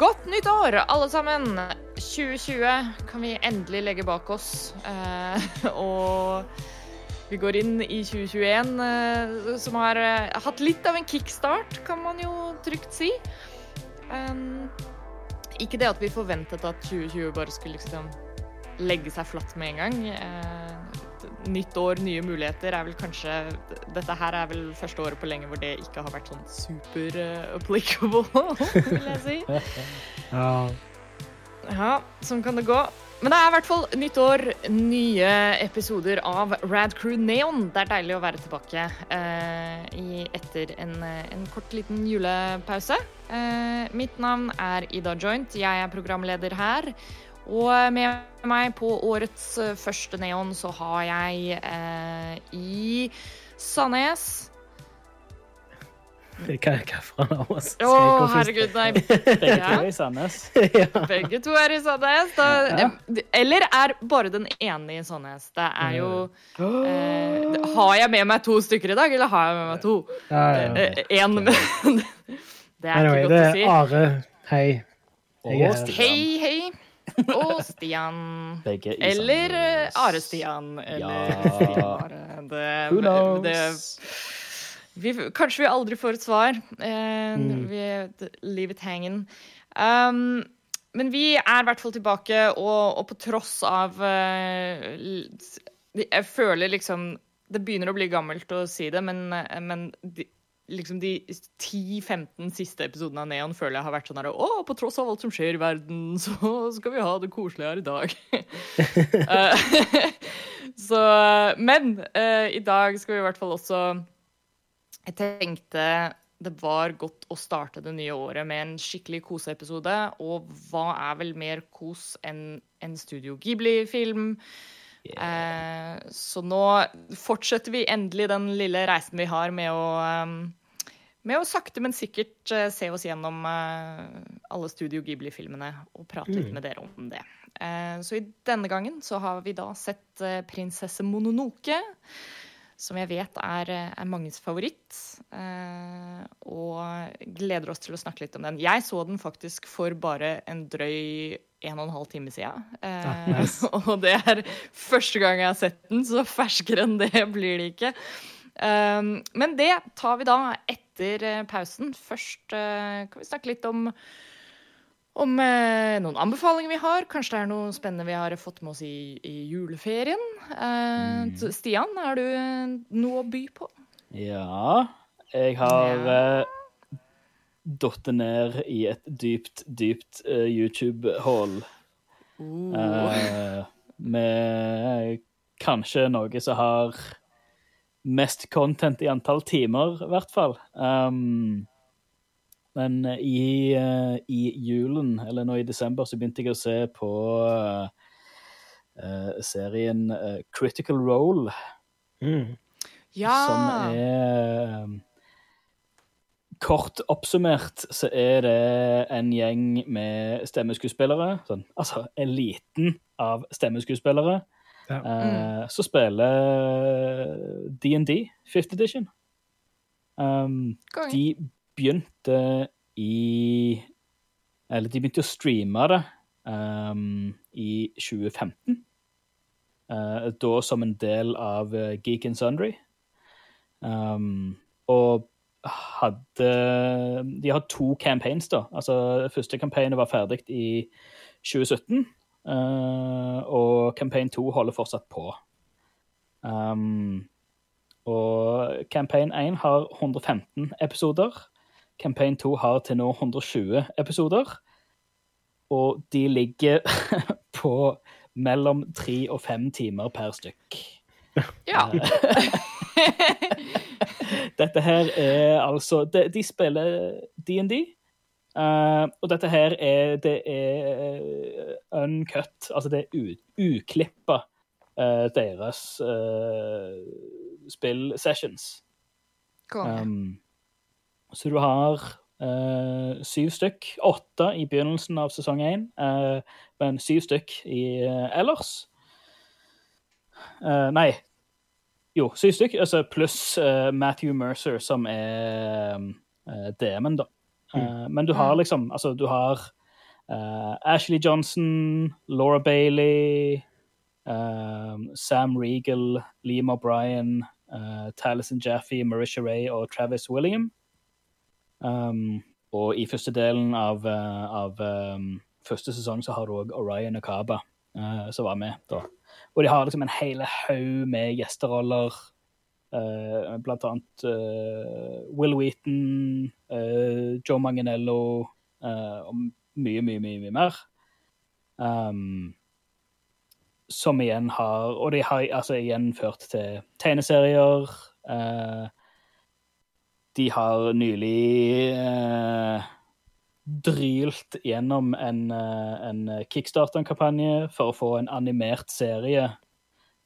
Godt nytt år, alle sammen! 2020 kan vi endelig legge bak oss. Eh, og vi går inn i 2021, eh, som har eh, hatt litt av en kickstart, kan man jo trygt si. Ikke det at vi forventet at 2020 bare skulle liksom legge seg flatt med en gang. Eh, nytt år, nye muligheter er vel kanskje Dette her er vel første året på lenge hvor det ikke har vært sånn super uh, applicable, vil jeg si. Ja. Ja, sånn kan det gå. Men det er i hvert fall nytt år, nye episoder av Rad Crew Neon. Det er deilig å være tilbake eh, i, etter en, en, kort, liten julepause. Eh, mitt navn er Ida Joint. Jeg er programleder her. Og med meg på årets første Neon så har jeg eh, i Sandnes Hva, hva fra oss Å, herregud, nei. Begge Ja. to er i Sandnes. ja. Begge to er i Sandnes. Da, Eller er bare den ene i Sandnes? Det er jo eh, Har jeg med meg to stykker i dag, eller har jeg med meg to? Ja, ja. Én Det er Anyway, ikke godt å si. Det er. Are. Hei. Jeg er- Hei, hei. Og Stian. Begge i Eller eh, Are-Stian. Eller Ja. Stian Are. Det, Who knows? det, vi, kanskje vi aldri får et svar. Eh, Mm. vi leave it hanging. Um, men vi er i hvert fall tilbake, og, og på tross av uh, Jeg føler liksom Det begynner å bli gammelt å si det, men, eh, men de, liksom de 10-15 siste episodene av Neon føler jeg har vært sånn her Å, på tross av alt som skjer i verden, så skal vi ha det koselig her i dag. Eh, så Men uh, i dag skal vi i hvert fall også Jeg tenkte det var godt å starte det nye året med en skikkelig koseepisode. Og hva er vel mer kos enn en Studio Ghibli-film? Eh, så nå fortsetter vi endelig den lille reisen vi har med å eh, med å sakte, men sikkert eh, se oss gjennom eh, alle Studio Ghibli-filmene og prate litt med dere om det. Eh, så i denne gangen så har vi da sett 'Prinsesse Mononoke', som jeg vet er, er manges favoritt. Og gleder oss til å snakke litt om den. Jeg så den faktisk for bare en drøy en og en halv time siden. Ah, nice. og det er første gang jeg har sett den, så ferskere enn det blir det ikke. Men det tar vi da etter eh, pausen. Først eh, kan vi snakke litt om, om eh, noen anbefalinger vi har. Kanskje det er noe spennende vi har fått med oss i, i juleferien. Eh, så Stian, har du noe å by på? Ja, jeg har Ja. uh, datt ned i et dypt, dypt eh, YouTube-hull. Eh, med kanskje noe som har mest content i antall timer, i hvert fall. Um, men i, uh, i julen, eller nå i desember, så begynte jeg å se på uh, eh, serien Critical Role. Mm. Ja! Som er um, Kort oppsummert så er det en gjeng med stemmeskuespillere, sånn, altså eliten av stemmeskuespillere, Ja. eh, som spiller DND, 5th edition. Um, de begynte i Eller de begynte å streame det um, i 2015. Uh, da som en del av eh, Geek and Sundry. Um, og hadde De har to campaigns, da. Altså, første campaignet var ferdig i 2017. eh, og campaign 2 holder fortsatt på. Um, og campaign 1 har 115 episoder. Campaign 2 har til nå 120 episoder. Og de ligger på mellom tre og fem timer per stykk. Ja. Dette her er altså De, de spiller DND. Eh, og dette her er Det er uncut. Altså det er uklippa uh, deres uh, spill-sessions. Um, så du har uh, syv stykk. Åtte i begynnelsen av sesong én, eh, men syv stykk i, eh, ellers. Eh, nei, jo, syv stykk, altså pluss eh, Matthew Mercer, som er uh, DM-en, da. Eh, men du har liksom Altså, du har uh, Ashley Johnson, Laura Bailey, uh, Sam Regal, Liam O'Brien, uh, Taliesin Jaffe, Marisha Ray og Travis William. Um, og i første delen av, av um, første sesong så har du òg Orion Akaba eh, som var med. da. Og de har liksom en hele haug med gjesteroller. Eh, blant annet eh, Will Wheaton, eh, Joe Manganello og mye, mye, mye, mye mer. Um, som igjen har Og de har altså igjen ført til tegneserier. Uh, de har nylig uh, drylt gjennom en, uh, en Kickstarter-kampanje for å få en animert serie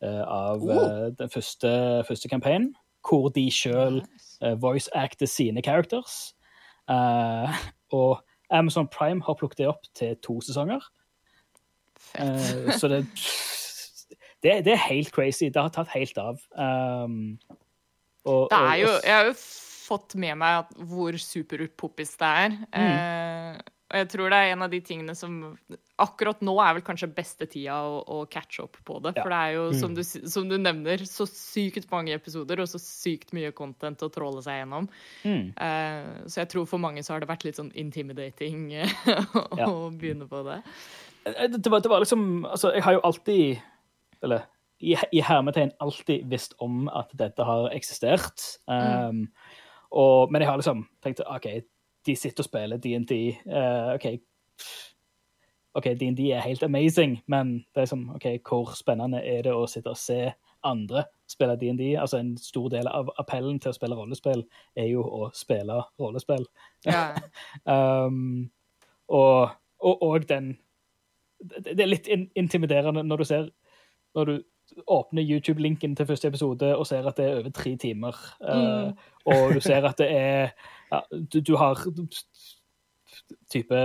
av eh, den første, første campaignen, hvor de sjøl uh, voice acter sine characters. Eh, og Amazon Prime har plukket det opp til to sesonger. Eh, så det, det Det er helt crazy. Det har tatt helt av. Um, og, Det er jo Jeg har jo fått med meg hvor superpoppis det er. Mm. Eh, og jeg tror det er en av de tingene som Akkurat nå er vel kanskje beste tida å, å catche opp på det. Ja. For det er jo, som du, som du nevner, så sykt mange episoder og så sykt mye content å tråle seg gjennom. Mm. Uh, så jeg tror for mange så har det vært litt sånn intimidating eh, å Ja. begynne på det. Eh, det var, det var liksom Altså, jeg har jo alltid Eller i, i hermetegn alltid visst om at dette har eksistert. Um, og, men jeg har liksom tenkt OK, de sitter og spiller DND. Uh, OK, OK, DND er helt amazing, men det er som, OK, hvor spennende er det å sitte og se andre spille DND? Altså, en stor del av appellen til å spille rollespill er jo å spille rollespill. Ja. Um, og, og, og den Det er litt in intimiderende når du ser Når du åpner YouTube-linken til første episode og ser at det er over tre timer, uh, og du ser at det er ja, du, du har type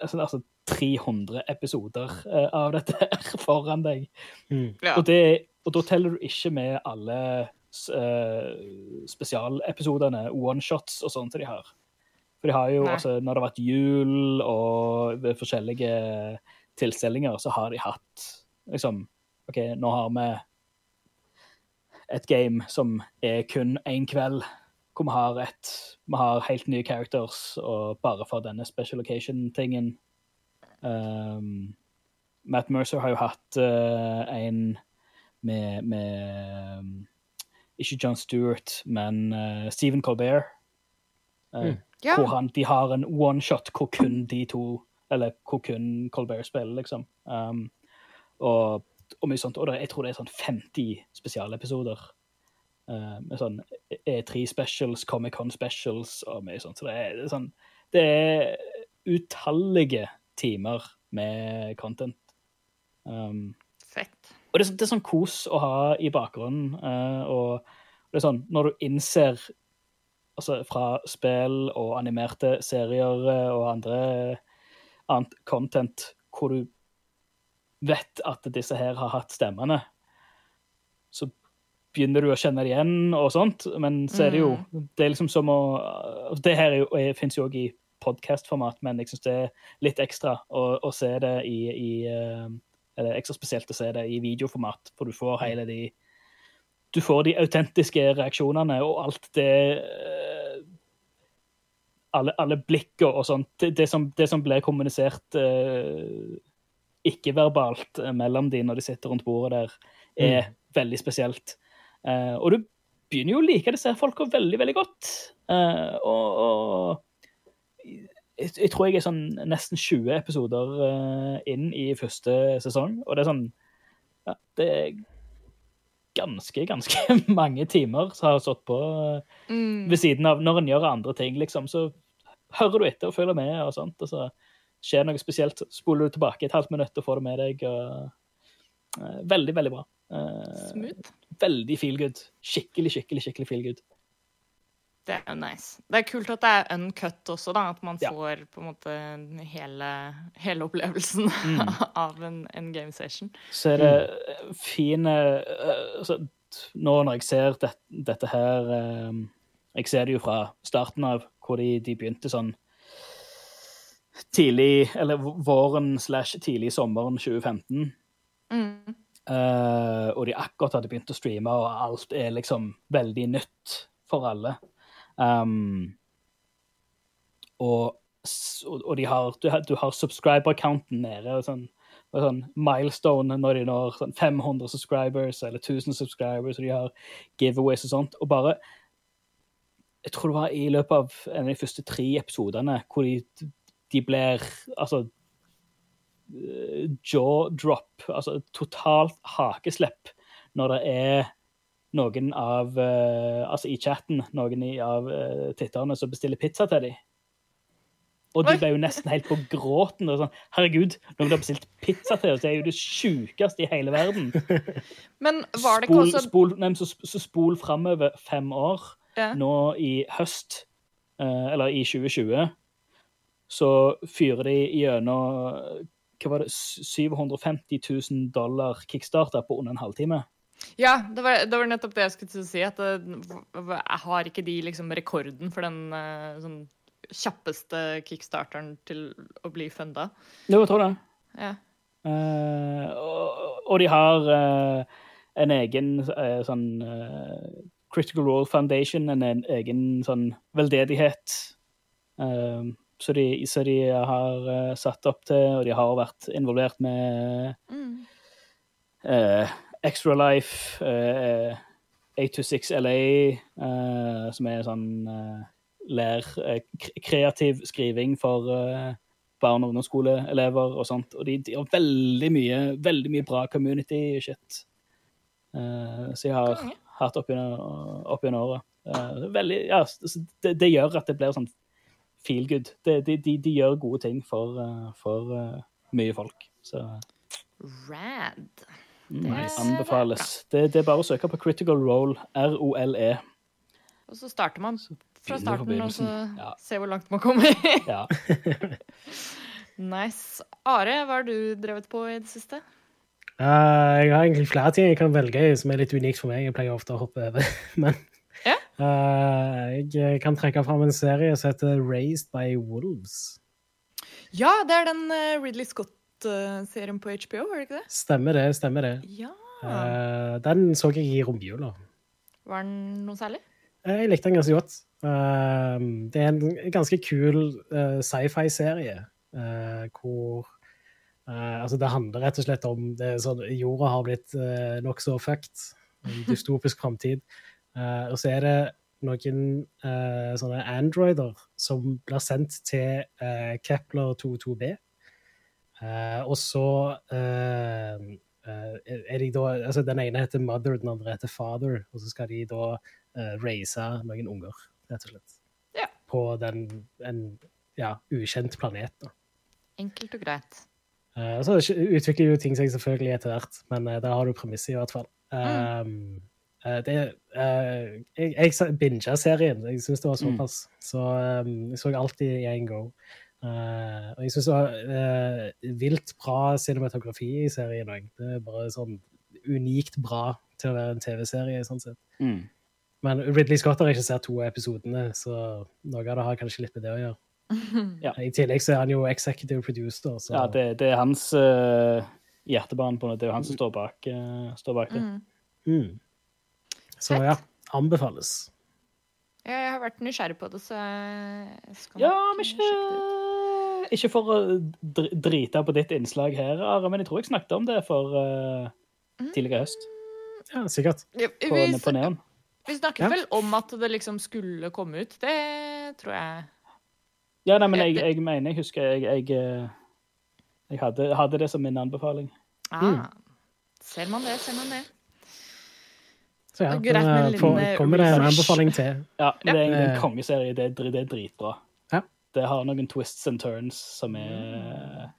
altså, altså 300 episoder uh, av dette her foran deg. Ja. Og, det, og da teller du ikke med alle uh, spesialepisodene, one-shots og sånt de har. For de har jo, altså, når det har vært jul og ved forskjellige tilstelninger, så har de hatt liksom OK, nå har vi et game som er kun én kveld, hvor vi har et Vi har helt nye characters, og bare for denne special occasion-tingen um, Matt Mercer har jo hatt uh, en med, med um, Ikke John Stewart, men uh, Stephen Colbert. Eh, Ja. Hvor han, de har en one-shot hvor kun de to Eller hvor kun Colbert spiller, liksom. Um, og, og mye sånt. Og det, jeg tror det er sånn 50 spesialepisoder. Eh, med sånn E3 specials, Comic-Con specials og mye sånt. Så det er, det er sånn Det er utallige timer med content. Um, Fett. og det er, det er sånn kos å ha i bakgrunnen. Uh, og det er sånn, når du innser altså fra spill og animerte serier eh, og andre annet content hvor du vet at disse her har hatt stemmene, så begynner du å kjenne det igjen og sånt, men så er det jo Det er liksom som å altså Det her er fins jo òg i podkastformat, men jeg syns det er litt ekstra å, å se det i, i eh, Eller ekstra spesielt å se det i videoformat, for du får hele de Du får de autentiske reaksjonene og alt det eh, alle, alle blikker og sånt. Det, det, som, det som ble kommunisert eh, ikke-verbalt eh, mellom de når de sitter rundt bordet der, er veldig spesielt. Eh, og du begynner jo å like disse folka veldig, veldig godt. Uh, og, og jeg, jeg tror jeg er sånn nesten 20 episoder uh, inn i første sesong, og det er sånn ja, Det er ganske, ganske mange timer som har stått på Mm. ved siden av når en gjør andre ting, liksom, så hører du etter og følger med og sånt, og så skjer noe spesielt, spoler du tilbake et halvt minutt og får det med deg, og veldig, veldig bra. Smooth. veldig feel good. Skikkelig, skikkelig, skikkelig feel good. Det er jo nice. Det er kult at det er uncut også, da. At man Ja. får på en måte hele, hele opplevelsen Mm. av en, en game session. Så er det fine eh, altså, Nå når jeg ser det, dette her eh, Jeg ser det jo fra starten av, hvor de, de begynte sånn tidlig Eller våren slash tidlig sommeren 2015. Mm. Eh, og de akkurat hadde begynt å streame, og alt er liksom veldig nytt for alle. Um, og, og de har, du, har- har subscriber-counten nede. og sånn, og sånn milestone når de når sånn 500 subscribers eller 1000 subscribers, og de har giveaways og sånt. Og bare Jeg tror det var i løpet av en av de første tre episodene hvor de, de blir Altså jaw drop, altså totalt hakeslepp, når det er noen av eh, Altså i chatten, noen av uh, titterne som bestiller pizza til dem. Og de ble jo nesten helt på gråten. Sånn, Herregud, noen har bestilt pizza til oss, det er jo det sjukeste i hele verden. Men var det ikke også spol, nei, så, så spol framover fem år. ja. Nå i høst, eh, eller i 2020, så fyrer de gjennom hva var det, 750 000 dollar kickstarter på under en halvtime. Ja, det var, det var nettopp det jeg skulle til å si. At det, jeg har ikke de liksom rekorden for den eh, sånn kjappeste kickstarteren til å bli funda. Jo, jeg tror det. Ja. Uh, og, og de har uh, en egen uh, sånn eh, Critical Role Foundation, en, en egen sånn veldedighet. eh, så, de, som de har uh, satt opp til, og de har vært involvert med Mm. uh, Extra Life, eh, 826 LA, som er sånn eh, lær kreativ skriving for barn- og ungdomsskoleelever og sånt. Og de, de har veldig mye, veldig mye bra community shit. Eh, så jeg har hatt opp gjennom året. Veldig, ja, det, det gjør at det blir sånn feel good. De, de, de, de gjør gode ting for, eh, for uh, mye folk. Så Rad. mm, Det er anbefales. Det, det er bare å søke på Critical Role, R-O-L-E. Og så starter man fra starten, og så. Ja. ser hvor langt man kommer. Ja. nice. Are, hva har du drevet på i det siste? Uh, jeg har egentlig flere ting jeg kan velge i som er litt unikt for meg. Jeg pleier ofte å hoppe over. Men Ja. eh, jeg kan trekke fram en serie som heter Raised by Wolves. Ja, det er den eh, Ridley Scott-serien på HBO, er det ikke det? Stemmer det, stemmer det. Ja. Eh, den så jeg i romjula. Var den noe særlig? Eh, Jeg likte den ganske godt. Eh, det er en ganske kul eh, sci-fi-serie eh, hvor eh, Altså, det handler rett og slett om det sånn, Jorda har blitt nokså fucked. En dystopisk framtid. Eh, og så er det noen uh, sånne androider som blir sendt til uh, Kepler 22b. Uh, og så eh, eh, er de da altså Den ene heter Mother, den andre heter Father. Og så skal de da raise noen unger, rett og slett. Ja. På den, en ja, ukjent planet. da. Enkelt og greit. Eh, så utvikler jo ting seg selvfølgelig etter hvert, men der har du premisset i hvert fall. Um, eh, det, eh, jeg jeg binga serien, jeg syns det var såpass. Så um, jeg så alltid i én go. Eh, og jeg syns det var eh, vilt bra cinematografi i serien òg. Det er bare sånn unikt bra til å være en TV-serie. sånn sett. Mm. Men Ridley Scott har ikke sett to av episodene, så noe av det har kanskje litt med det å gjøre. Ja. I tillegg så er han jo executive producer. Så, Ja, det, det er hans uh, hjertebarn på det. Det er jo han som står bak, uh, står bak det. Mm. Mm. Så ja, anbefales. Jeg har vært nysgjerrig på det, så jeg skal Ja, nok men sjekke det ut. ikke Ikke for å dr- drite på ditt innslag her, Are, men jeg tror jeg snakket om det for uh, tidligere i høst. Ja, sikkert. Ja, På, Vi, på Neon. vi snakket Ja. vel om at det liksom skulle komme ut. Det tror jeg. Ja, nei, men jeg, jeg mener jeg husker jeg, jeg, eh, jeg hadde, hadde det som min anbefaling. Ah, Ser man det, ser man det. Så ja, Det greit med en da får- liten, kommer det en anbefaling til. Ja, det er en Eh. kongeserie. Det er, det er dritbra. Ja. Det har noen twists and turns som er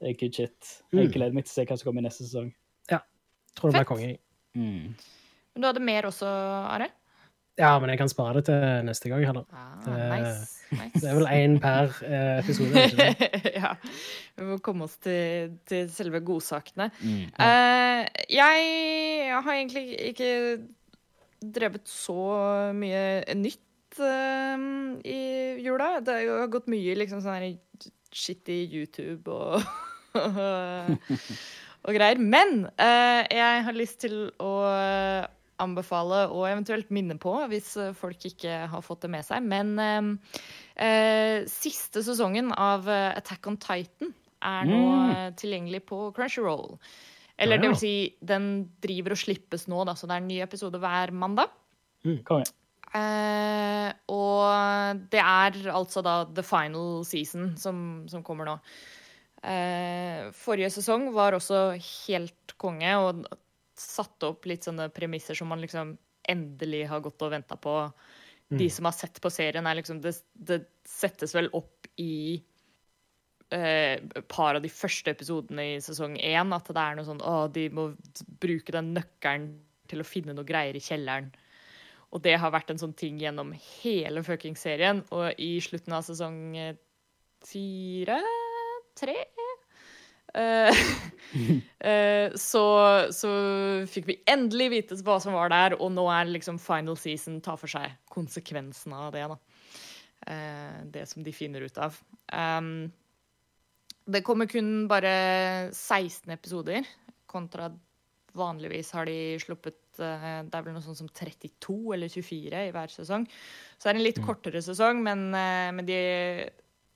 det er good shit. Mm. Jeg gleder meg til å se hva som kommer i neste sesong. Ja. Tror det blir konge. Mm. Men du hadde mer også, Are? Ja, men jeg kan spare det til neste gang heller. Ah, Det- nice. nice. Det er vel én per eh, episode. Ikke ja. Vi må komme oss til, til selve godsakene. Mm. Uh, jeg har egentlig ikke drevet så mye nytt uh, i jula. Det har gått mye liksom sånn her shit i YouTube og, og greier. Men uh, jeg har lyst til å anbefale og eventuelt minne på, hvis folk ikke har fått det med seg. Men eh, eh siste sesongen av eh, Attack on Titan er nå mm. tilgjengelig på Crunchyroll. Eller det vil si, den driver og slippes nå, da, så det er en ny episode hver mandag. Mm, eh, og det er altså da the final season som, som kommer nå. Eh, forrige sesong var også helt konge og satte opp litt sånne premisser som man liksom endelig har gått og venta på. Mm. De som har sett på serien, er liksom Det, det settes vel opp i eh, par av de første episodene i sesong én at det er noe sånn Å, de må bruke den nøkkelen til å finne noe greier i kjelleren. Og det har vært en sånn ting gjennom hele fuckings serien. Og i slutten av sesong eh, fire Tre? Uh, uh, så, så, fikk vi endelig vite hva som var der, og nå er liksom final season ta for seg konsekvensene av det. da. Uh, det som de finner ut av. Um, det kommer kun bare 16 episoder, kontra vanligvis har de sluppet eh, Det er vel noe sånt som 32 eller 24 i hver sesong. Så det er en litt mm. kortere sesong, men, eh, men, de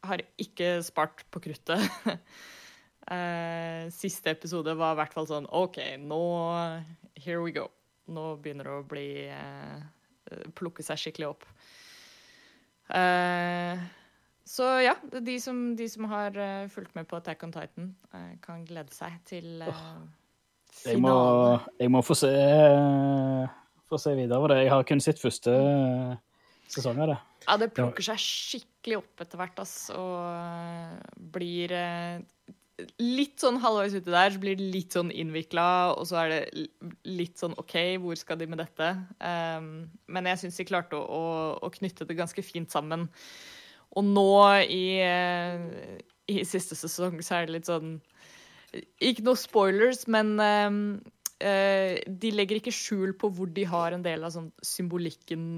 har ikke spart på kruttet. Eh, siste episode var i hvert fall sånn OK, nå Here we go. Nå begynner det å bli Plukke seg skikkelig opp. Uh, så ja, de som, de som har uh, fulgt med på Attack on Titan, uh, kan glede seg til uh, jeg, må, jeg må, få se, få se videre over det. Jeg har kun sett første sesong av det. Ja, det plukker seg skikkelig opp etter hvert, ass, og blir litt sånn halvveis uti der, så blir det litt sånn innvikla, og så er det litt sånn OK, hvor skal de med dette? Um, men jeg syns de klarte å, å, å, knytte det ganske fint sammen. Og nå i, eh, i, siste sesong så er det litt sånn Ikke noe spoilers, men uh, de legger ikke skjul på hvor de har en del av sånn symbolikken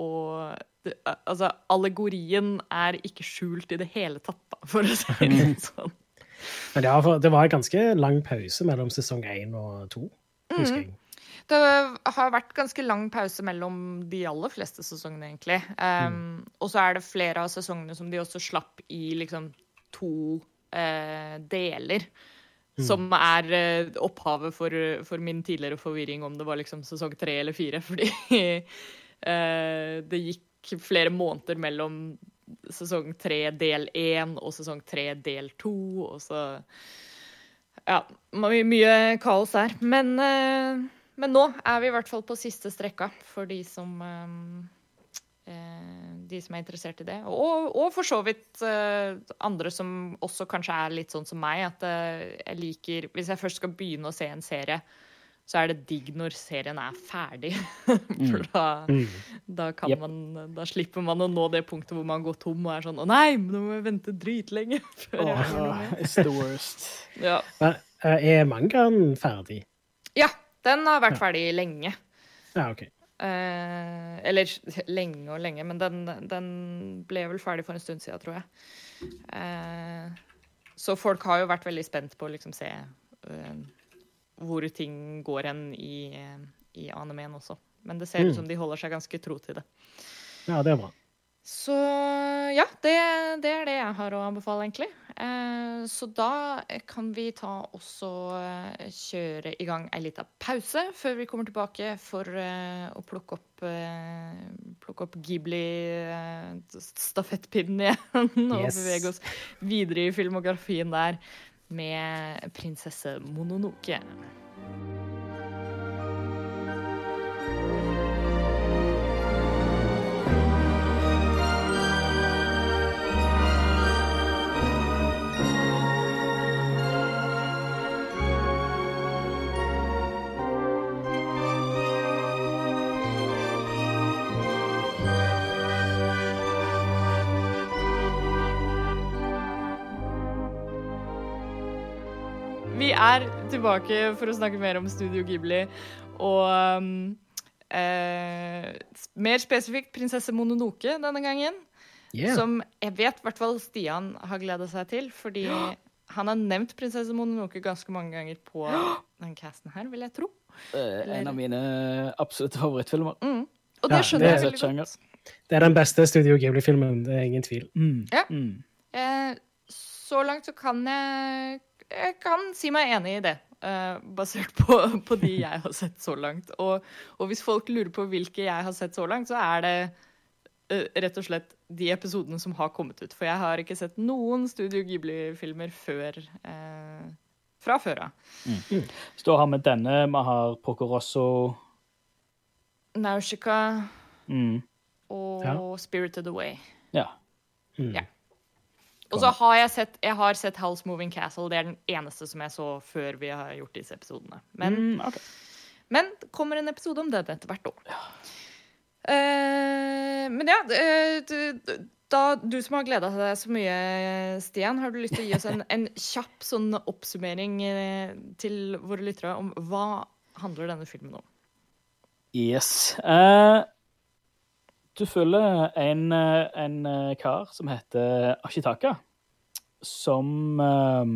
og det, Altså, allegorien er ikke skjult i det hele tatt, da, for å si det sånn. Men ja, det var en ganske lang pause mellom sesong én og to, husker mm. jeg. Det har vært ganske lang pause mellom de aller fleste sesongene, egentlig. Um, mm. Og så er det flere av sesongene som de også slapp i liksom to uh, deler. Mm. Som er uh, opphavet for, for, min tidligere forvirring om det var liksom sesong tre eller fire. Fordi uh, det gikk flere måneder mellom sesong tre del én og sesong tre del to, og så Ja, mye kaos her. Men men nå er vi i hvert fall på siste strekka for de som eh, de som er interessert i det. Og, og for så vidt eh, andre som også kanskje er litt sånn som meg, at eh, jeg liker Hvis jeg først skal begynne å se en serie, så er det digg når serien er ferdig. for da, mm. da, kan yep. man, da slipper man å nå det punktet hvor man går tom og er sånn Å nei, nå må jeg vente dritlenge før oh, jeg noe mer. It's the worst. ja. Men, er mangaen ferdig? Ja. Den har vært ferdig lenge. Ja, ok. Eh, eller lenge og lenge, men den, den, ble vel ferdig for en stund siden, tror jeg. Eh, så folk har jo vært veldig spent på å liksom se uh, hvor ting går hen i, i animeen også. Men det ser ut mm. som de holder seg ganske tro til det. Ja, det er bra. Så ja, det, det, er det jeg har å anbefale, egentlig. Eh, så da kan vi ta også eh, kjøre i gang ei lita pause før vi kommer tilbake for eh, å plukke opp, plukke opp Ghibli-stafettpinnen igjen. og yes. bevege oss videre i filmografien der med 'Prinsesse Mononoke'. Er tilbake for å snakke mer om Studio Ghibli. Og um, eh, mer spesifikt Prinsesse Mononoke denne gangen. Yeah. som jeg vet i hvert fall Stian har gleda seg til. Fordi han har nevnt 'Prinsesse Mononoke' ganske mange ganger på den casten her, vil jeg tro. Eh, en av mine absolutte favorittfilmer. Mm. Og det skjønner det- jeg veldig godt. Det er den beste Studio Ghibli-filmen, det er ingen tvil. Mm. Ja. Mm. Eh, så langt så kan jeg Jeg kan si meg enig i det. Uh, basert på, på de jeg har sett så langt. Og, og hvis folk lurer på hvilke jeg har sett så langt, så er det uh, rett og slett de episodene som har kommet ut. For jeg har ikke sett noen Studio Ghibli-filmer før uh, fra før av. Så da har vi denne, vi har Poco Rosso Nausicaa mm. og Ja. Spirited Away. Ja. Mm. Ja. Og så har jeg sett, jeg har sett House Moving Castle. Det er den eneste som jeg så før vi har gjort disse episodene. Men, Mm, okay. men det kommer en episode om den etter hvert år. Uh, men ja, uh, du, da, du som har gleda deg så mye, Stian, har du lyst til å gi oss en, en kjapp sånn oppsummering eh, til våre lyttere om hva handler denne filmen om? Yes. Eh, du følger en, en kar som heter Ashitaka, som eh,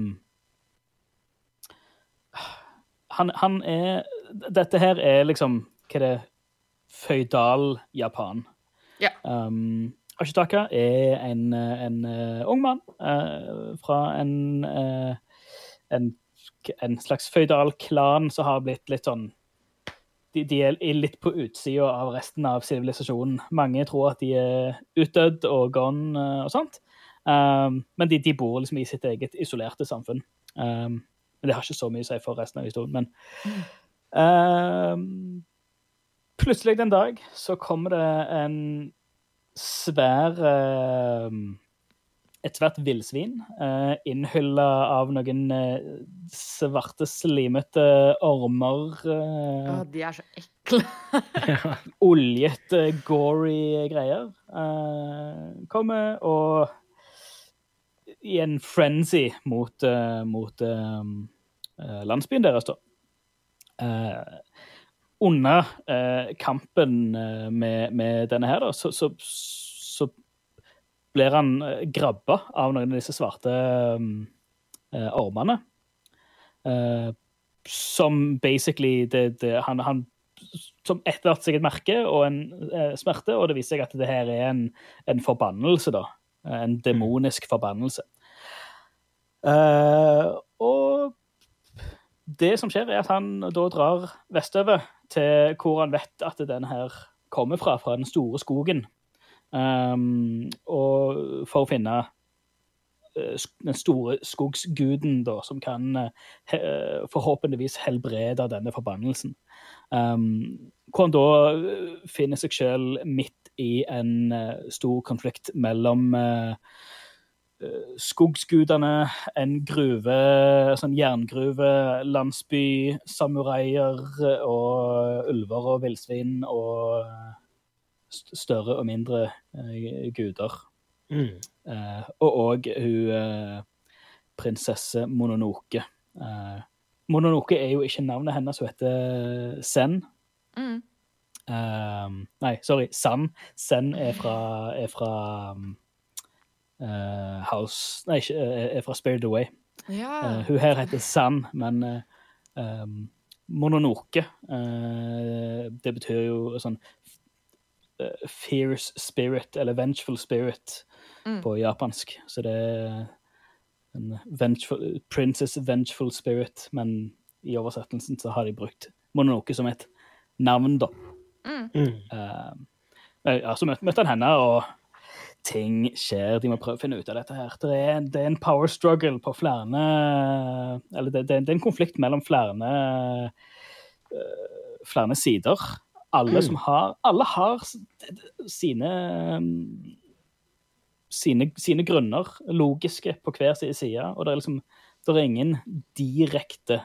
han, han er Dette her er liksom Hva er det Føydal Japan. Ja. Um, Ashitaka er en, en uh, ung mann uh, fra en, uh, en, en slags føydal klan som har blitt litt sånn de, de er litt på utsida av resten av sivilisasjonen. Mange tror at de er utdødd og gone eh, og sånt. Um, men de, de bor liksom i sitt eget isolerte samfunn. Um, men det har ikke så mye å si for resten av historien. Men um, plutselig en dag så kommer det en svær um, et svært villsvin, uh, innhylla av noen eh, svarte, slimete ormer. eh, Å, de er så ekle. Ja. oljet, eh, gory greier. eh, kommer og i en frenzy mot, eh, mot eh, eh, landsbyen deres, da. Eh, under eh, kampen eh, med, med denne her, da, så, så blir han eh, grabba av noen av disse svarte eh, ormene. Eh, som basically det, det, han, han som etterlater seg et merke og en eh, smerte, og det viser seg at det her er en, en forbannelse, da. En demonisk forbannelse. Eh, og det som skjer, er at han da drar vestover til hvor han vet at den her kommer fra, fra den store skogen. Um, og for å finne eh, den store skogsguden, da, som kan eh, he, forhåpentligvis helbrede denne forbannelsen. Um, hvor han da eh, finner seg selv midt i en uh, stor konflikt mellom eh, eh, skogsgudene, en gruve, sånn jerngruve, landsby, samuraier eh, og ulver og villsvin og eh, større og mindre eh, guder. Mm. Eh, og òg hun eh, prinsesse Mononoke. Eh, Mononoke er jo ikke navnet hennes, hun heter Zen. Mm. Eh, nei, sorry, San. Zen er fra, er fra um, eh, House Nei, ikke, er fra Spirit Away. Ja. Uh, hun her heter San, men uh, um, Mononoke eh, Det betyr jo sånn fierce spirit, eller vengeful spirit Mm. på japansk. Så det er en vengeful, princess vengeful spirit, men i oversettelsen så har de brukt Mononoke som et navn, da. Mm. Mm. Eh, ja, så møtte, møtte han henne, og ting skjer. De må prøve å finne ut av dette her. Det er, en- det er en power struggle på flere Eller det, det, det er en konflikt mellom flere uh, flere sider. Alle som har Alle har sine um, sine, sine grunner, logiske, på hver sin side. Og det er liksom det er ingen direkte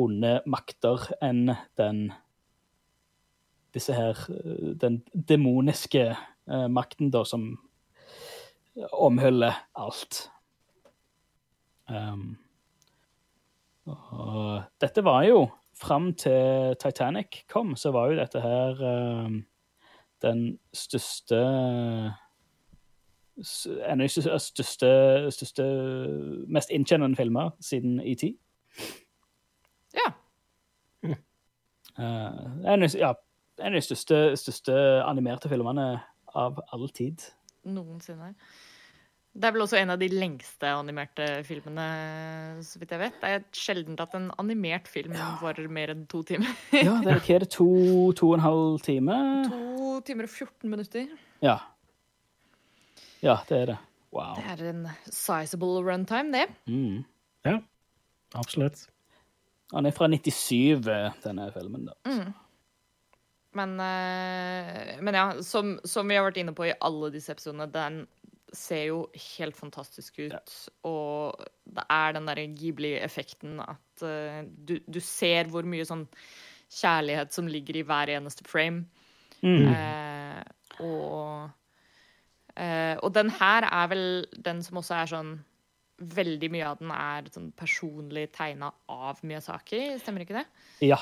onde makter enn den disse her eh, Den demoniske eh, makten, da, som omhyller alt. Um, og dette var jo Fram til Titanic kom, så var jo dette her um, den største en av de største, største, mest inntjenende filmer siden ET. Ja. Eh, en, ja, en av de største, største animerte filmene av all tid. Noensinne. Det er vel også en av de lengste animerte filmene, så vidt jeg vet. Det er sjelden at en animert film varer mer enn to timer. Ja, det er, er det, to, to og en halv time? To timer og 14 minutter. Ja. Ja, det er det. Wow. Det er en sizable runtime, det. Mm. Ja, absolutt. Han er fra 97, denne filmen. da. Men, eh, men ja, som, som vi har vært inne på i alle disse episodene, den ser jo helt fantastisk ut. Og det er den derre Ghibli-effekten at uh, du, du ser hvor mye sånn kjærlighet som ligger i hver eneste frame. Eh, og uh, Og den her er vel den som også er sånn Veldig mye av den er sånn personlig tegna av Miyazaki, stemmer ikke det? Ja.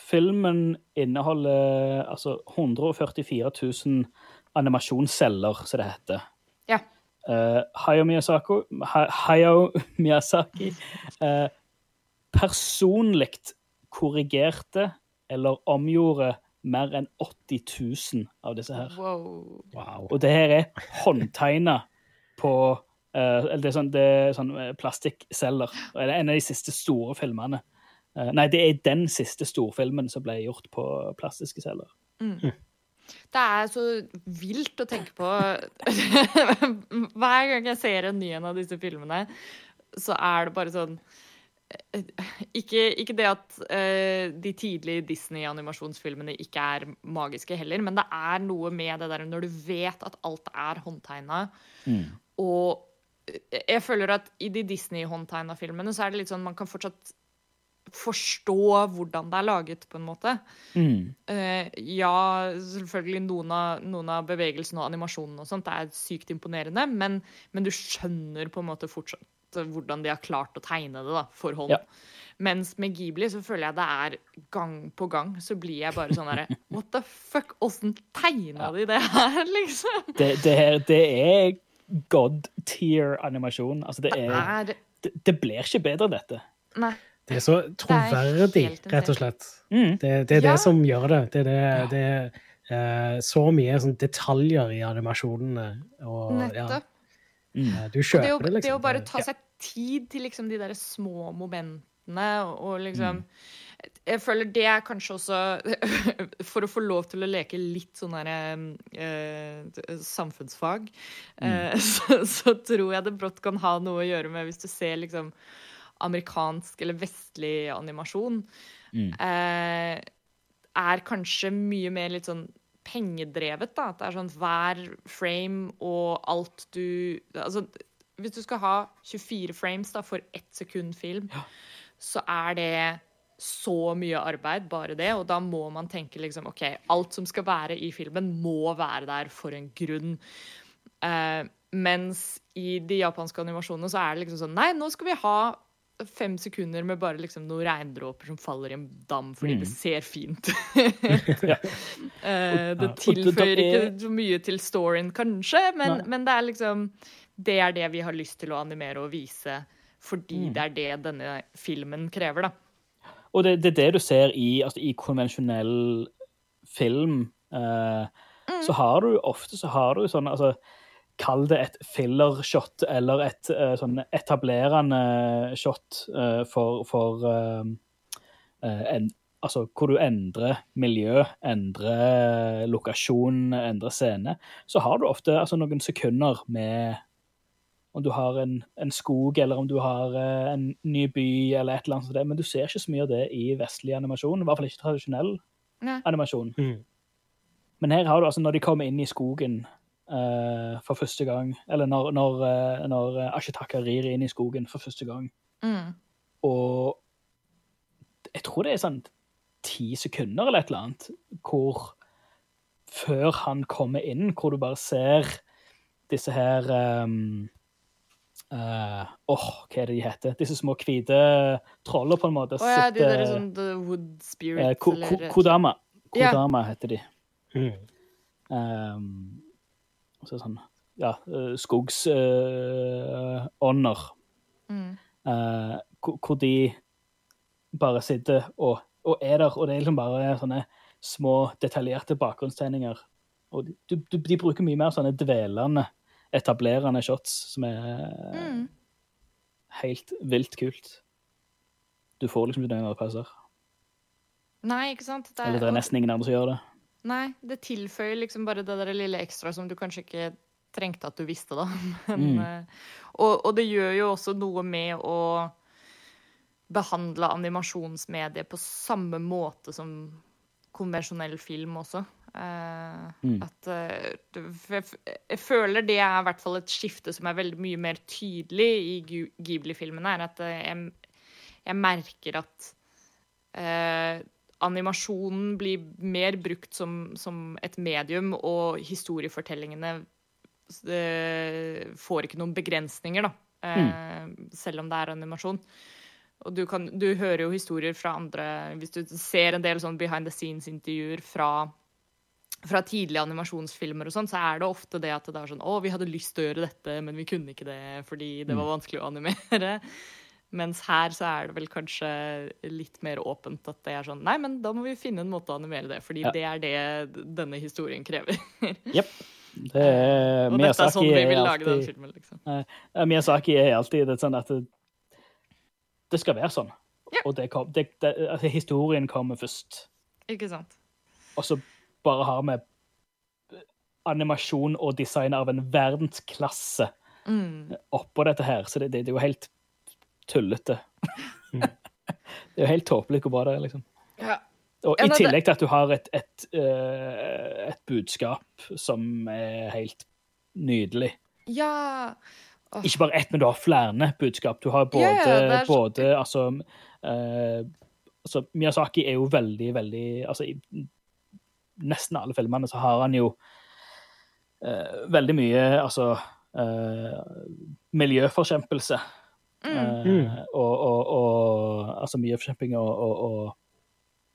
filmen inneholder altså 144 000 animasjonsceller, som det heter. Ja. Uh, Hayao Miyazaki, Ha- Hayao Miyazaki uh, personlig korrigerte eller omgjorde mer enn 80 000 av disse her. Wow. Wow. Og det her er håndtegna på uh, Eller det er sånn, det er sånn eh, plastikkceller. Det er en av de siste store filmene. Uh, nei, det er den siste storfilmen som ble gjort på plastiske celler. Det er så vilt å tenke på Hver gang jeg ser en ny en av disse filmene, så er det bare sånn ikke, ikke det at uh, de tidlige Disney-animasjonsfilmene ikke er magiske heller, men det er noe med det der når du vet at alt er håndtegna. Og jeg føler at i de Disney-håndtegna filmene så er det litt sånn man kan fortsatt forstå hvordan det er laget, på en måte. Eh, ja, selvfølgelig noen av, noen av bevegelsene og animasjonene og sånt er sykt imponerende, men, men du skjønner på en måte fortsatt hvordan de har klart å tegne det da, for hånd. Ja. Mens med Ghibli så føler jeg det er gang på gang så blir jeg bare sånn derre What the fuck? Åssen tegna de det her, liksom? Det, det, her, det er god tier-animasjon. Altså, det, er, Er det, det blir ikke bedre, dette. Nei. Det er så troverdig, rett og slett. Mm. Det, det er Ja. det som gjør det. Det er, det, det er uh, så mye sånn detaljer i animasjonene. Og, ja, Nettopp. eh, du Det jo, kjøper det, liksom. det å bare ta seg tid til liksom de der små momentene og, og liksom Jeg føler det er kanskje også For å få lov til å leke litt sånn derre eh, samfunnsfag, eh, så, så tror jeg det brått kan ha noe å gjøre med hvis du ser liksom amerikansk eller vestlig animasjon, eh, er kanskje mye mer litt sånn pengedrevet, da. At det er sånn hver frame og alt du Altså, hvis du skal ha 24 frames da, for ett sekund film, så er det så mye arbeid, bare det. Og da må man tenke liksom OK, alt som skal være i filmen, må være der for en grunn. Eh, mens i de japanske animasjonene så er det liksom sånn Nei, nå skal vi ha fem sekunder med bare liksom noen regndråper som faller i en dam fordi det ser fint ut. Eh, det Og det- tilføyer det er- ikke så mye til storyen, kanskje, men, men det er liksom Det er det vi har lyst til å animere og vise fordi Mm. det er det denne filmen krever, da. Og det, det er det du ser i, altså, i konvensjonell film. Eh, Så har du ofte så har du sånn altså, Kall det et filler-shot eller et uh, sånn etablerende shot uh, for, for eh, eh, en, Altså hvor du endrer miljø, endrer lokasjon, endrer scene. Så har du ofte altså, noen sekunder med om du har en, en skog, eller om du har eh, en ny by, eller et eller annet sånt. Men du ser ikke så mye av det i vestlig animasjon. I hvert fall ikke tradisjonell Nei. animasjon. Mm. Men her har du altså når de kommer inn i skogen eh, for første gang, eller når, når, eh, når eh, Ashitaka rir inn i skogen for første gang, Mm. og jeg tror det er sånn ti sekunder eller et eller annet, hvor før han kommer inn, hvor du bare ser disse her um, uh, Åh, hva er det de heter? Disse små hvite troller, på en måte. Å ja, de der er sånn The Wood eh, Spirits, Ko- eller Ko- Kodama. yeah. Kodama heter de. Mm. Um, så sånn ja, skogsånder. Uh, Mm. uh, hvor, de bare sitter og, og er der, og det er liksom bare sånne små, detaljerte bakgrunnstegninger. Og de, de, de bruker mye mer sånne dvelende, etablerende shots, som er Mm. helt vilt kult. Du får liksom ikke noen andre pauser. Nei, ikke sant? Det Eller det er nesten ingen andre som gjør det. Nei, det tilføyer liksom bare det der lille ekstra som du kanskje ikke trengte at du visste, da. Men, Mm. eh, og, og det gjør jo også noe med å behandle animasjonsmediet på samme måte som konvensjonell film også. Eh, Mm. At eh, jeg, jeg føler det er i hvert fall et skifte som er veldig mye mer tydelig i Ghibli-filmene. er At eh, jeg, jeg merker at eh, animasjonen blir mer brukt som, som et medium, og historiefortellingene eh, får ikke noen begrensninger, da. Mm. Selv om det er animasjon. Og du, kan, du hører jo historier fra andre Hvis du ser en del sånn behind the scenes-intervjuer fra, fra tidlige animasjonsfilmer og sånn, så er det ofte det at det er sånn Å, vi hadde lyst til å gjøre dette, men vi kunne ikke det fordi det var vanskelig å animere. Mens her så er det vel kanskje litt mer åpent at det er sånn Nei, men da må vi finne en måte å animere det, fordi Ja. det er det denne historien krever. Jepp. Det er Og dette er sånn vi vil lage den filmen, liksom. Uh, Miyazaki er alltid det sånn at det, det skal være sånn. Ja. Og det kom, det, altså, historien kommer først. Ikke sant? Og så bare har vi animasjon og design av en verdensklasse Mm. oppå dette her. Så det, det, det er jo helt tullete. det er jo helt tåpelig hvor bra det er, liksom. Ja. Og Ja, i tillegg til at du har et, et, eh, et budskap som er helt nydelig. ja. Ikke bare ett, men du har flere budskap. Du har både, Ja, ja, er både altså, eh, altså Miyazaki er jo veldig, veldig altså, I nesten alle filmene så har han jo eh, veldig mye altså eh, miljøforkjempelse. Eh, Mm. og, og, og altså mye og, og, og,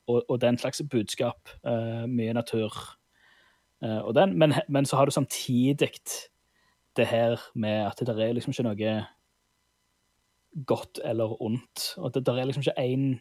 og, og den slags budskap. Uh, mye natur uh, og den. Men, men så har du samtidig det her med at det er liksom ikke noe godt eller ondt. Og det, der er liksom ikke én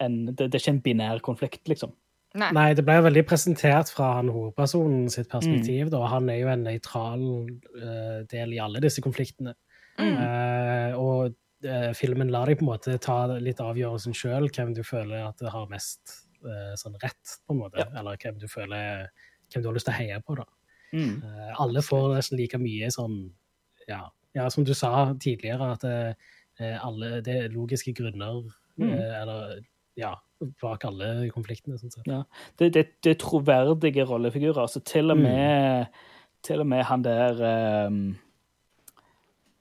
en, det, det er ikke en binær konflikt, liksom. Nei. Nei, det ble jo veldig presentert fra han hovedpersonen sitt perspektiv. da. Han er jo en nøytral uh, del i alle disse konfliktene. Mm. Eh, og eh, filmen lar deg på en måte ta litt avgjørelsen sjøl, hvem du føler at har mest eh, sånn rett, på en måte. Ja. Eller hvem du føler hvem du har lyst til å heie på. da. Mm. Eh, alle får nesten like mye sånn ja, ja, som du sa tidligere, at alle, det er logiske grunner Mm. eller, ja, bak alle konfliktene. sånn sett. Ja. Det, det, det er troverdige rollefigurer. Altså til og Mm. med, til og med han der ehm,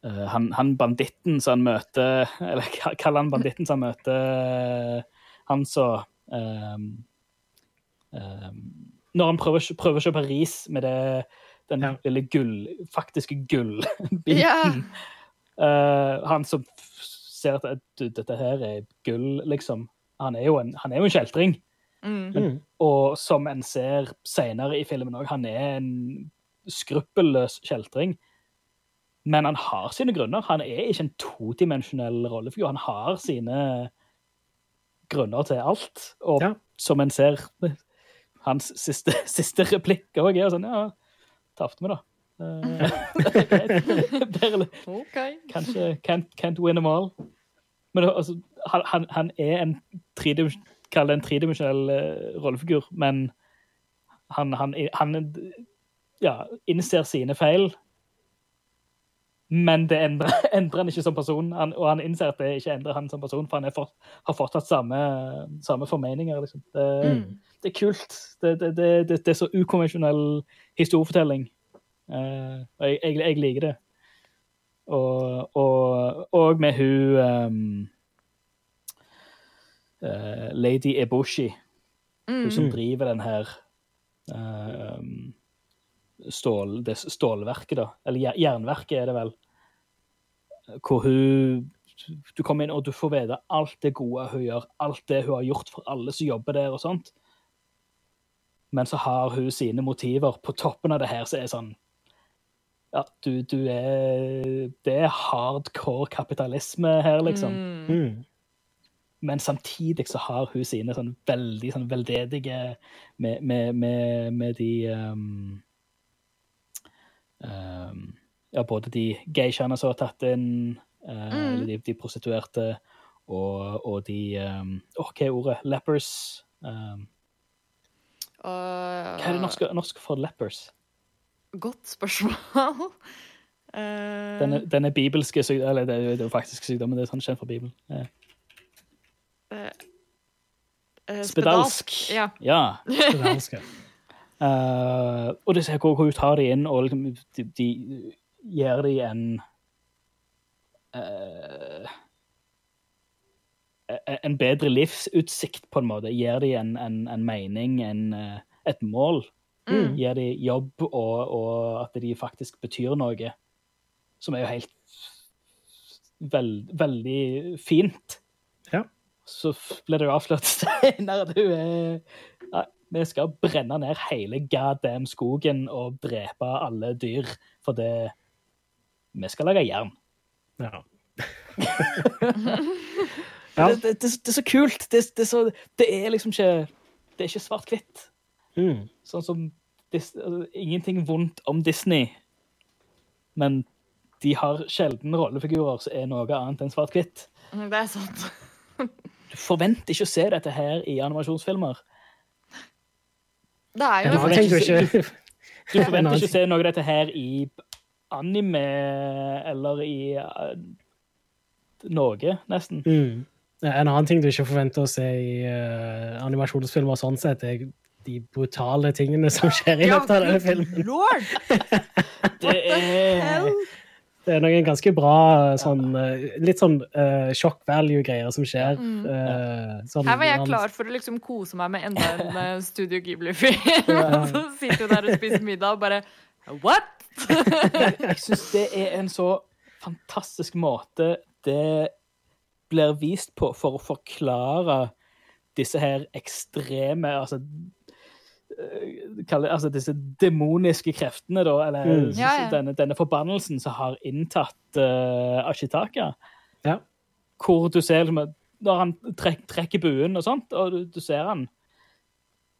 eh, han, han banditten som han møter Eller ka- kaller han banditten som han møter han som um, um, Når han prøver, prøver å kjøpe ris med det, den Ja. lille gull, faktiske gullbiten Ja. uh, han som ser at du, dette her er gull, liksom. Han er jo en, han er jo en kjeltring. Mm. Men, Og som en ser senere i filmen òg, han er en skruppelløs kjeltring. Men han har sine grunner. Han er ikke en todimensjonell rollefigur. Han har sine grunner til alt. Og Ja. som en ser Hans siste, siste replikk òg er sånn Ja, tapte vi, da. okay. Kanskje can't, can't win them all. Men altså, han, han, er en Kall det en tredimensjonell eh, rollefigur, men han, han, han ja, innser sine feil. Men det endrer, endrer han ikke som person, han, og han innser at det ikke endrer han som person, for han for, har fortsatt samme, samme formeninger. Liksom. Det, Mm. det er kult. Det, det, det, er så ukonvensjonell historiefortelling. Uh, og jeg, jeg, jeg liker det. Og, og, og med hun um, uh, Lady Eboshi, hun Mm. som driver den her uh, um, stål, det stålverket, da. Eller jernverket, er det vel. Hvor hun Du kommer inn, og du får vite alt det gode hun gjør. Alt det hun har gjort for alle som jobber der, og sånt. Men så har hun sine motiver på toppen av det her, så er det sånn ja, du, du er Det er hardcore kapitalisme her, liksom. Mm. Mm. Men samtidig så har hun sine sånn veldig sånn veldedige med, med, med, med de um, um, Ja, både de geishaene som har tatt inn, uh, Mm. eller de, de prostituerte, og, og de um, hva er ordet? Lepers. Um, Og, hva er det norske, norske for lepers? Godt spørsmål. Uh, den, er, den er bibelske sykdom, Eller det er jo- det er faktisk sykdommen, det er sånn kjent fra Bibelen. Ja. Uh, uh, Spedalsk. Ja. Ja. Spedalske. Eh, og det ser hvor hvor hun tar de inn, og liksom, de, de gir de en uh, En bedre livsutsikt, på en måte. Gir de en, en, en mening, en, eh, et mål. Mm. Gir de jobb, og, og at de faktisk betyr noe. Som er jo helt Veld, Veldig fint. Ja. Så ble det jo avslørt senere at hun er Vi skal brenne ned hele goddamn skogen og drepe alle dyr, for det Vi skal lage jern. Ja. Ja. Det, det, det, det er så kult. Det, det, er så, det er liksom ikke Det er ikke svart-hvitt. Mm. Sånn som Dis, altså, Ingenting vondt om Disney, men de har sjelden rollefigurer som er noe annet enn svart-hvitt. Det er sant. Du forventer ikke å se dette her i animasjonsfilmer. Det er jo du ikke Du forventer ikke å se noe av dette her i anime eller i uh, Norge, nesten. mm. En annen ting du ikke forventer å se i uh, animasjonsfilmer sånn sett, er de brutale tingene som skjer i løpet av denne filmen. Lord! Det er Det er noen ganske bra sånn eh, Litt sånn uh, shock value-greier som skjer. eh, sånn, Her var jeg klar for å liksom kose meg med enda en eh, Studio Ghibli-film. Og så sitter du der og spiser middag og bare What?! Jeg syns det er en så fantastisk måte det blir vist på for å forklare disse her ekstreme altså, øh, kall det- altså disse demoniske kreftene, da, eller Mm. Ja, ja. Denne, denne forbannelsen som har inntatt uh, Ashitaka. Ja. Hvor du ser liksom, når han trek, trekker buen og sånt, og du, du ser han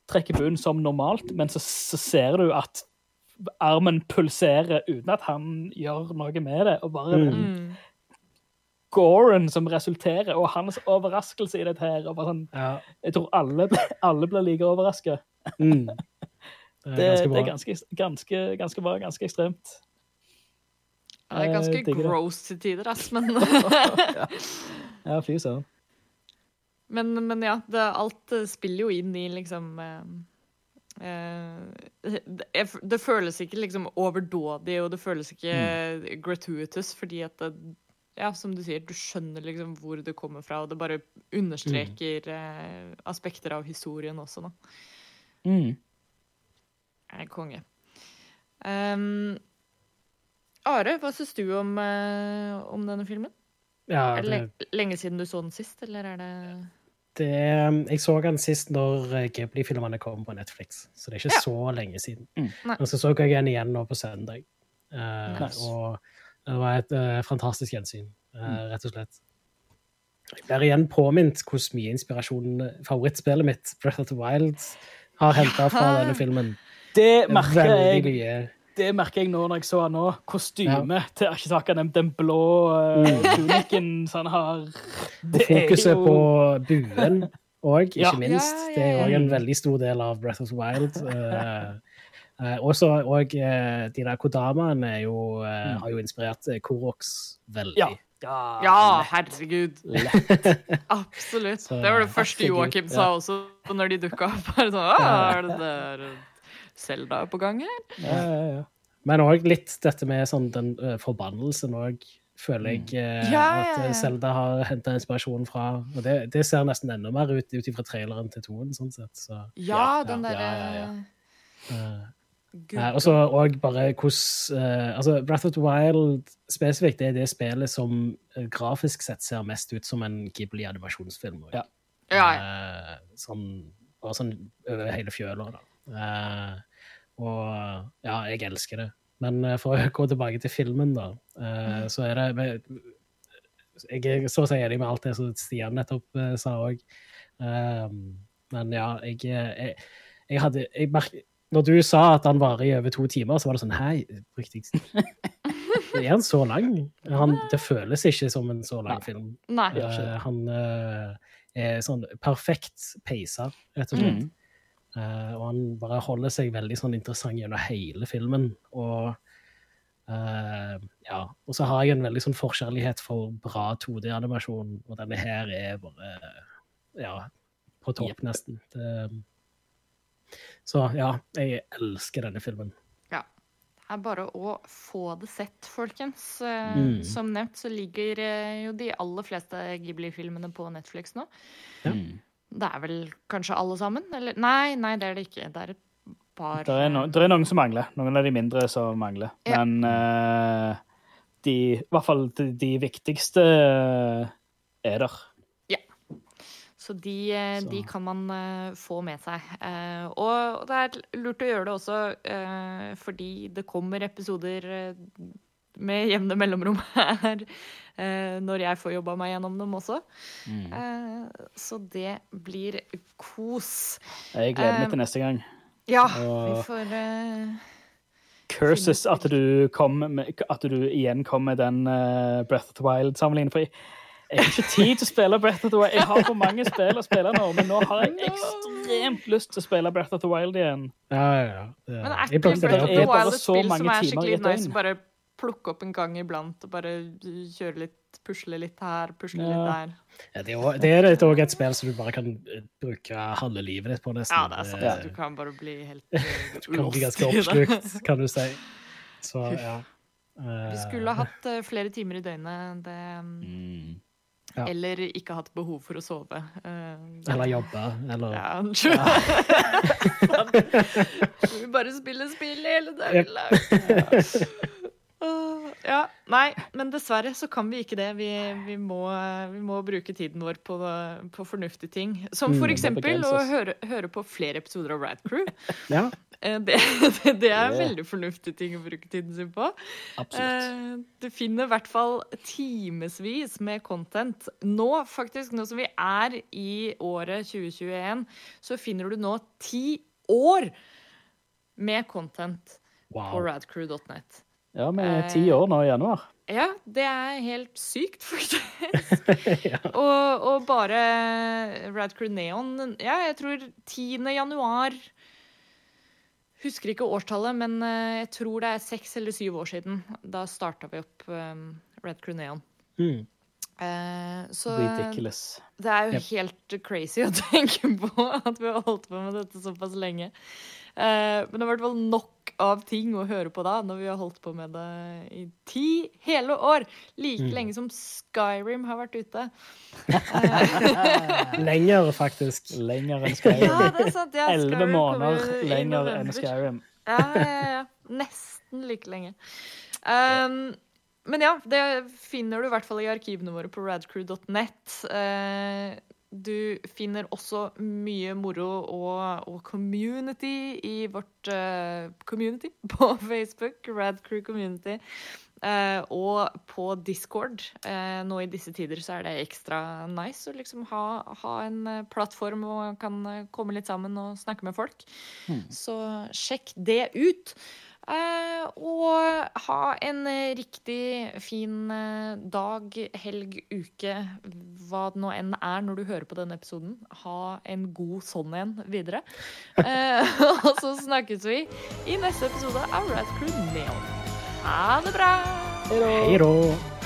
trekker buen som normalt, men så, så ser du at armen pulserer uten at han gjør noe med det. Og bare Mm. Mm. goren som resulterer, og hans overraskelse i dette her. Og bare sånn, Ja. jeg tror alle, alle blir like overraska. Mm. Det Det, er ganske det bra. er ganske, ganske, ganske bra, ganske ekstremt. Det er ganske eh, gross til tider, ass, men Ja, fy søren. Men, men ja, det, alt eh, spiller jo inn i liksom eh, eh, det, det føles ikke liksom overdådig, og det føles ikke gratuitous, fordi at det, ja, som du sier, du skjønner liksom hvor det kommer fra, og det bare understreker eh, aspekter av historien også, da. Mm. Er konge. Um, Are, hva syns du om, uh, om denne filmen? Ja, Er det det, lenge siden du så den sist, eller er det det, jeg så den sist når eh, Ghibli-filmene kom på Netflix, så det er ikke Ja. så lenge siden. Mm. Men så så jeg den igjen nå på søndag. uh, Nice. Og det var et uh, fantastisk gjensyn, eh, rett og slett. Jeg blir igjen påminnet hvor mye inspirasjon favorittspillet mitt, Breath of the Wild, har henta fra denne filmen. Det merker jeg det merker jeg nå når jeg så han nå. Kostymet til Ashitaka, den, den blå uh, tunikken som han har. Det fokuset på buen òg, ikke Ja. minst. Ja, ja, Det er jo en veldig stor del av Breath of the Wild. Uh, uh, også og de der kodamaene jo, Mm. har jo inspirert Koroks veldig. Ja. Ja, Ja, herregud. Absolutt. Så, det var det første Joakim ja. sa også når de dukka opp. Bare sånn, er det der Selda på gang her? Ja, ja, ja. Men òg litt dette med sånn den uh, forbannelsen òg, føler jeg uh, Ja, ja, at ja. eh, Zelda har henta inspirasjon fra. Og det, det ser nesten enda mer ut ut ifra traileren til toen, sånn sett. Så, Ja, Ja, den ja, derre ja, ja, eh. Eh, og så òg bare hvordan eh, Altså, Breath of the Wild spesifikt det er det spillet som eh, grafisk sett ser mest ut som en Ghibli-animasjonsfilm. Og Ja. Ja, ja. Eh, sånn, bare sånn over hele fjøla, da. Eh, og ja, jeg elsker det. Men eh, for å gå tilbake til filmen, da, mm. så er det med, Jeg er så å si enig med alt det som Stian nettopp eh, sa òg. men ja, jeg, jeg, jeg hadde jeg merk, Når du sa at han varer i over to timer, så var det sånn Hei, riktig Er han så lang? Han, det føles ikke som en så lang film. Nei. uh, han uh, er sånn perfekt peiser, rett og slett. Mm. Uh, og han bare holder seg veldig sånn interessant gjennom hele filmen. Og ja, og så har jeg en veldig sånn forkjærlighet for bra 2D-animasjon, og denne her er bare ja, på topp, nesten. Det, så ja, jeg elsker denne filmen. Ja. Det er bare å få det sett, folkens. Eh, Mm. Som nevnt så ligger eh, jo de aller fleste Ghibli-filmene på Netflix nå. Ja. Mm. Det er vel kanskje alle sammen? Eller nei, nei, det er det ikke. Det er et par Det er, no, det er noen som mangler. Noen av de mindre som mangler. Ja. Men uh, de, i hvert fall de, de viktigste er der. Så de, eh, Så. de kan man eh, få med seg. Eh, og det er lurt å gjøre det også fordi det kommer episoder med jevne mellomrom her når jeg får jobba meg gjennom dem også. Mm. Så det blir kos. Jeg gleder meg til neste gang. Ja, vi får Curses at du, kom med, at du igjen kom med den Breath of the Wild-sammenligningen. Jeg, har ikke tid til å spille Breath of the Wild. Jeg har for mange spill å spille nå, men nå har jeg ekstremt lyst til å spille Breath of the Wild igjen. Ja, ja, ja. Men er ikke det Breath of the Wild et så spill som er skikkelig nice å bare plukke opp en gang iblant og bare kjøre litt, pusle litt her, pusle Ja. litt der. Ja, det er det er et- også et spill som du bare kan eh, bruke halve livet ditt på, nesten. Ja, det er sant. Det- Du kan bare bli helt eh, Du kan bli ganske oppslukt, kan du si. Så ja. Vi skulle ha hatt flere timer i døgnet. Det, Mm. Ja. Eller ikke hatt behov for å sove. Uh, Eller jobbe, eller Ja, Vi bare spiller spill hele dagen lang. Uh, Ja, nei, men dessverre så kan vi ikke det. Vi, vi, må, vi må bruke tiden vår på, på fornuftige ting. Som for Mm, eksempel å høre, høre på flere episoder av Rad Crew. Ja. Eh, Det, det, det er en veldig fornuftig ting å bruke tiden sin på. Absolutt. Eh, Du finner i hvert fall timevis med content. Nå, faktisk, nå som vi er i året 2021, så finner du nå ti år med content på radcrew.net. Ja, vi er eh, ti år nå i januar. Ja, det er helt sykt, faktisk. ja. Og, og bare Radcrew Neon Ja, jeg tror 10. januar Husker ikke årstallet, men eh, jeg tror det er seks eller syv år siden. Da starta vi opp Red Crew Neon. Mm. Eh, så Ridiculous. det er jo helt crazy å tenke på at vi har holdt på med dette såpass lenge. Eh, men det er i hvert fall nok av ting å høre på da, når vi har holdt på med det i ti hele år. Like Mm. lenge som Skyrim har vært ute. Lenger, faktisk. Lenger enn Skyrim. Ja, det er sant. Ja, Elleve måneder lenger enn Skyrim. Ja, ja, ja. Nesten like lenge. Um, men ja, det finner du i hvert fall i arkivene våre på radcrew.net. Eh, du finner også mye moro og, og community i vårt uh, community på Facebook, Radcrew Community. Uh, og på Discord. Uh, nå i disse tider så er det ekstra nice å liksom ha, ha en plattform man kan komme litt sammen og snakke med folk. Så sjekk det ut. Eh, og ha en riktig fin eh, dag, helg, uke, hva det nå enn er når du hører på denne episoden. Ha en god sånn en videre. Eh, og så snakkes vi i neste episode av Crew Neon. Ha det bra! Hei da.